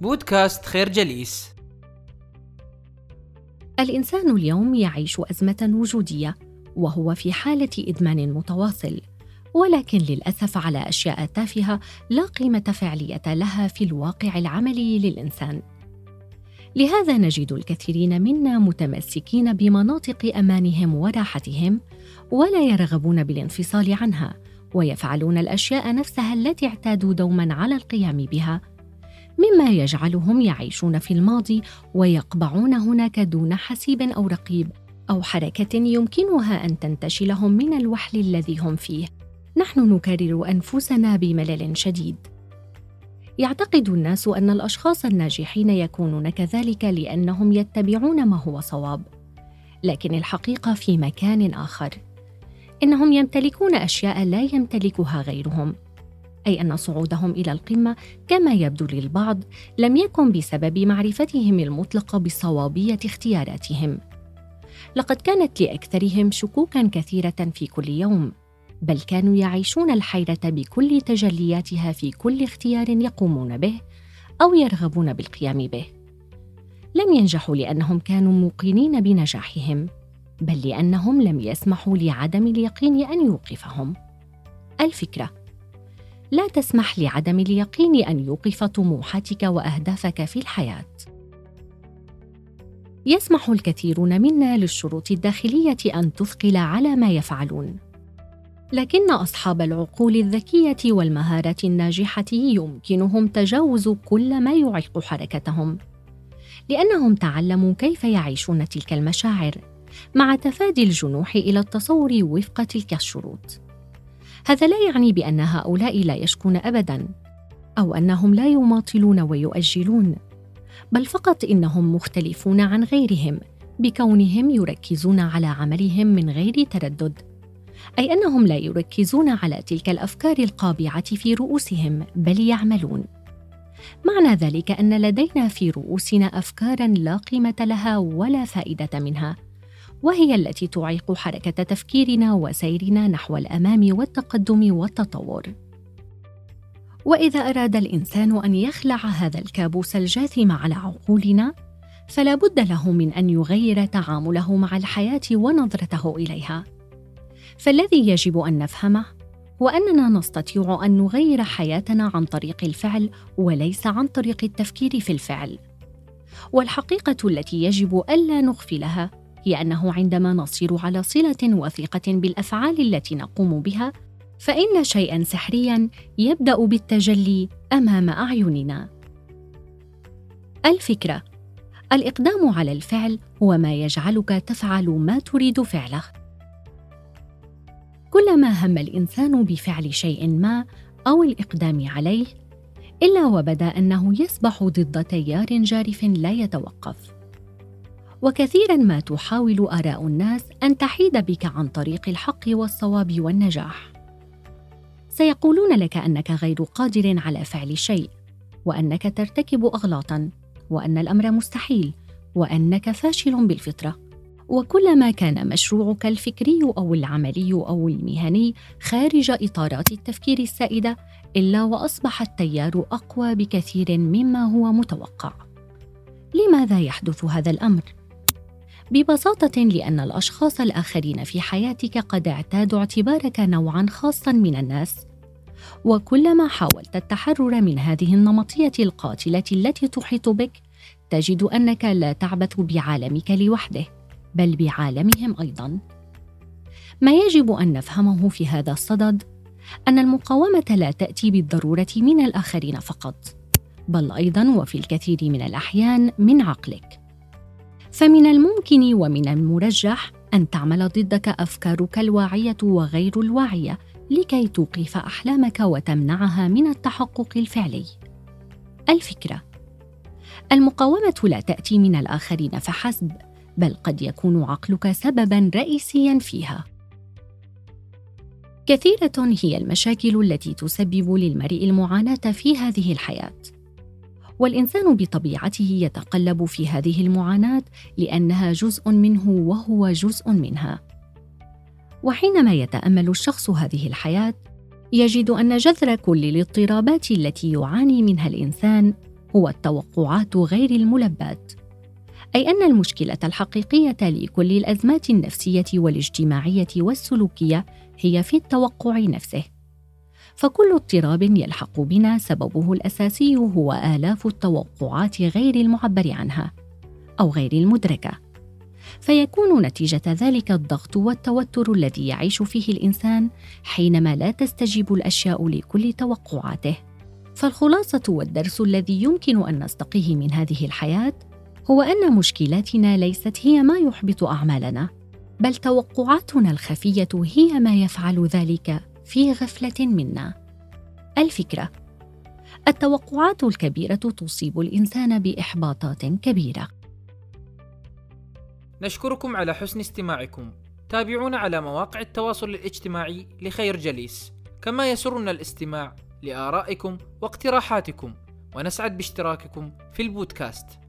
بودكاست خير جليس. الإنسان اليوم يعيش أزمة وجودية وهو في حالة إدمان متواصل ولكن للأسف على أشياء تافهة لا قيمة فعلية لها في الواقع العملي للإنسان. لهذا نجد الكثيرين منا متمسكين بمناطق أمانهم وراحتهم ولا يرغبون بالانفصال عنها ويفعلون الأشياء نفسها التي اعتادوا دوما على القيام بها مما يجعلهم يعيشون في الماضي ويقبعون هناك دون حسيب أو رقيب أو حركة يمكنها أن تنتشلهم من الوحل الذي هم فيه. نحن نكرر أنفسنا بملل شديد. يعتقد الناس أن الأشخاص الناجحين يكونون كذلك لأنهم يتبعون ما هو صواب. لكن الحقيقة في مكان آخر. إنهم يمتلكون أشياء لا يمتلكها غيرهم. أي أن صعودهم إلى القمة كما يبدو للبعض لم يكن بسبب معرفتهم المطلقة بصوابية اختياراتهم. لقد كانت لأكثرهم شكوكا كثيرة في كل يوم بل كانوا يعيشون الحيرة بكل تجلياتها في كل اختيار يقومون به أو يرغبون بالقيام به. لم ينجحوا لأنهم كانوا موقنين بنجاحهم بل لأنهم لم يسمحوا لعدم اليقين أن يوقفهم. الفكرة لا تسمح لعدم اليقين أن يوقف طموحاتك وأهدافك في الحياة. يسمح الكثيرون منا للشروط الداخلية أن تثقل على ما يفعلون. لكن أصحاب العقول الذكية والمهارات الناجحة يمكنهم تجاوز كل ما يعيق حركتهم لأنهم تعلموا كيف يعيشون تلك المشاعر مع تفادي الجنوح إلى التصور وفق تلك الشروط. هذا لا يعني بأن هؤلاء لا يشكون ابدا أو أنهم لا يماطلون ويؤجلون بل فقط إنهم مختلفون عن غيرهم بكونهم يركزون على عملهم من غير تردد أي أنهم لا يركزون على تلك الأفكار القابعة في رؤوسهم بل يعملون. معنى ذلك أن لدينا في رؤوسنا افكارا لا قيمة لها ولا فائدة منها. وهي التي تعيق حركة تفكيرنا وسيرنا نحو الأمام والتقدم والتطور. وإذا أراد الإنسان أن يخلع هذا الكابوس الجاثم على عقولنا فلا بد له من أن يغير تعامله مع الحياة ونظرته إليها. فالذي يجب أن نفهمه هو أننا نستطيع أن نغير حياتنا عن طريق الفعل وليس عن طريق التفكير في الفعل. والحقيقة التي يجب ألا نغفلها هي أنه عندما نصير على صلة وثيقة بالأفعال التي نقوم بها فإن شيئا سحريا يبدأ بالتجلي أمام أعيننا. الفكرة الإقدام على الفعل هو ما يجعلك تفعل ما تريد فعله. كلما هم الإنسان بفعل شيء ما أو الإقدام عليه إلا وبدأ أنه يسبح ضد تيار جارف لا يتوقف. وكثيرا ما تحاول آراء الناس أن تحيد بك عن طريق الحق والصواب والنجاح. سيقولون لك أنك غير قادر على فعل شيء وأنك ترتكب اغلاطا وأن الأمر مستحيل وأنك فاشل بالفطرة. وكلما كان مشروعك الفكري أو العملي أو المهني خارج إطارات التفكير السائدة إلا وأصبح التيار أقوى بكثير مما هو متوقع. لماذا يحدث هذا الأمر؟ ببساطة لأن الأشخاص الآخرين في حياتك قد اعتادوا اعتبارك نوعا خاصا من الناس. وكلما حاولت التحرر من هذه النمطية القاتلة التي تحيط بك تجد أنك لا تعبث بعالمك لوحده بل بعالمهم أيضا. ما يجب أن نفهمه في هذا الصدد؟ أن المقاومة لا تأتي بالضرورة من الآخرين فقط بل أيضا وفي الكثير من الأحيان من عقلك. فمن الممكن ومن المرجح أن تعمل ضدك أفكارك الواعية وغير الواعية لكي توقف أحلامك وتمنعها من التحقق الفعلي. الفكرة المقاومة لا تأتي من الآخرين فحسب بل قد يكون عقلك سببا رئيسيا فيها. كثيرة هي المشاكل التي تسبب للمرء المعاناة في هذه الحياة. والإنسان بطبيعته يتقلب في هذه المعاناة لأنها جزء منه وهو جزء منها. وحينما يتأمل الشخص هذه الحياة يجد أن جذر كل الاضطرابات التي يعاني منها الإنسان هو التوقعات غير الملباه أي أن المشكلة الحقيقية لكل الأزمات النفسية والاجتماعية والسلوكية هي في التوقع نفسه. فكل اضطراب يلحق بنا سببه الأساسي هو آلاف التوقعات غير المعبر عنها أو غير المدركة. فيكون نتيجة ذلك الضغط والتوتر الذي يعيش فيه الإنسان حينما لا تستجيب الأشياء لكل توقعاته. فالخلاصة والدرس الذي يمكن أن نستقيه من هذه الحياة هو أن مشكلاتنا ليست هي ما يحبط أعمالنا بل توقعاتنا الخفية هي ما يفعل ذلك. في غفلة منا. الفكرة التوقعات الكبيرة تصيب الإنسان بإحباطات كبيرة. نشكركم على حسن استماعكم. تابعونا على مواقع التواصل الاجتماعي لخير جليس. كما يسرنا الاستماع لآرائكم واقتراحاتكم. ونسعد باشتراككم في البودكاست.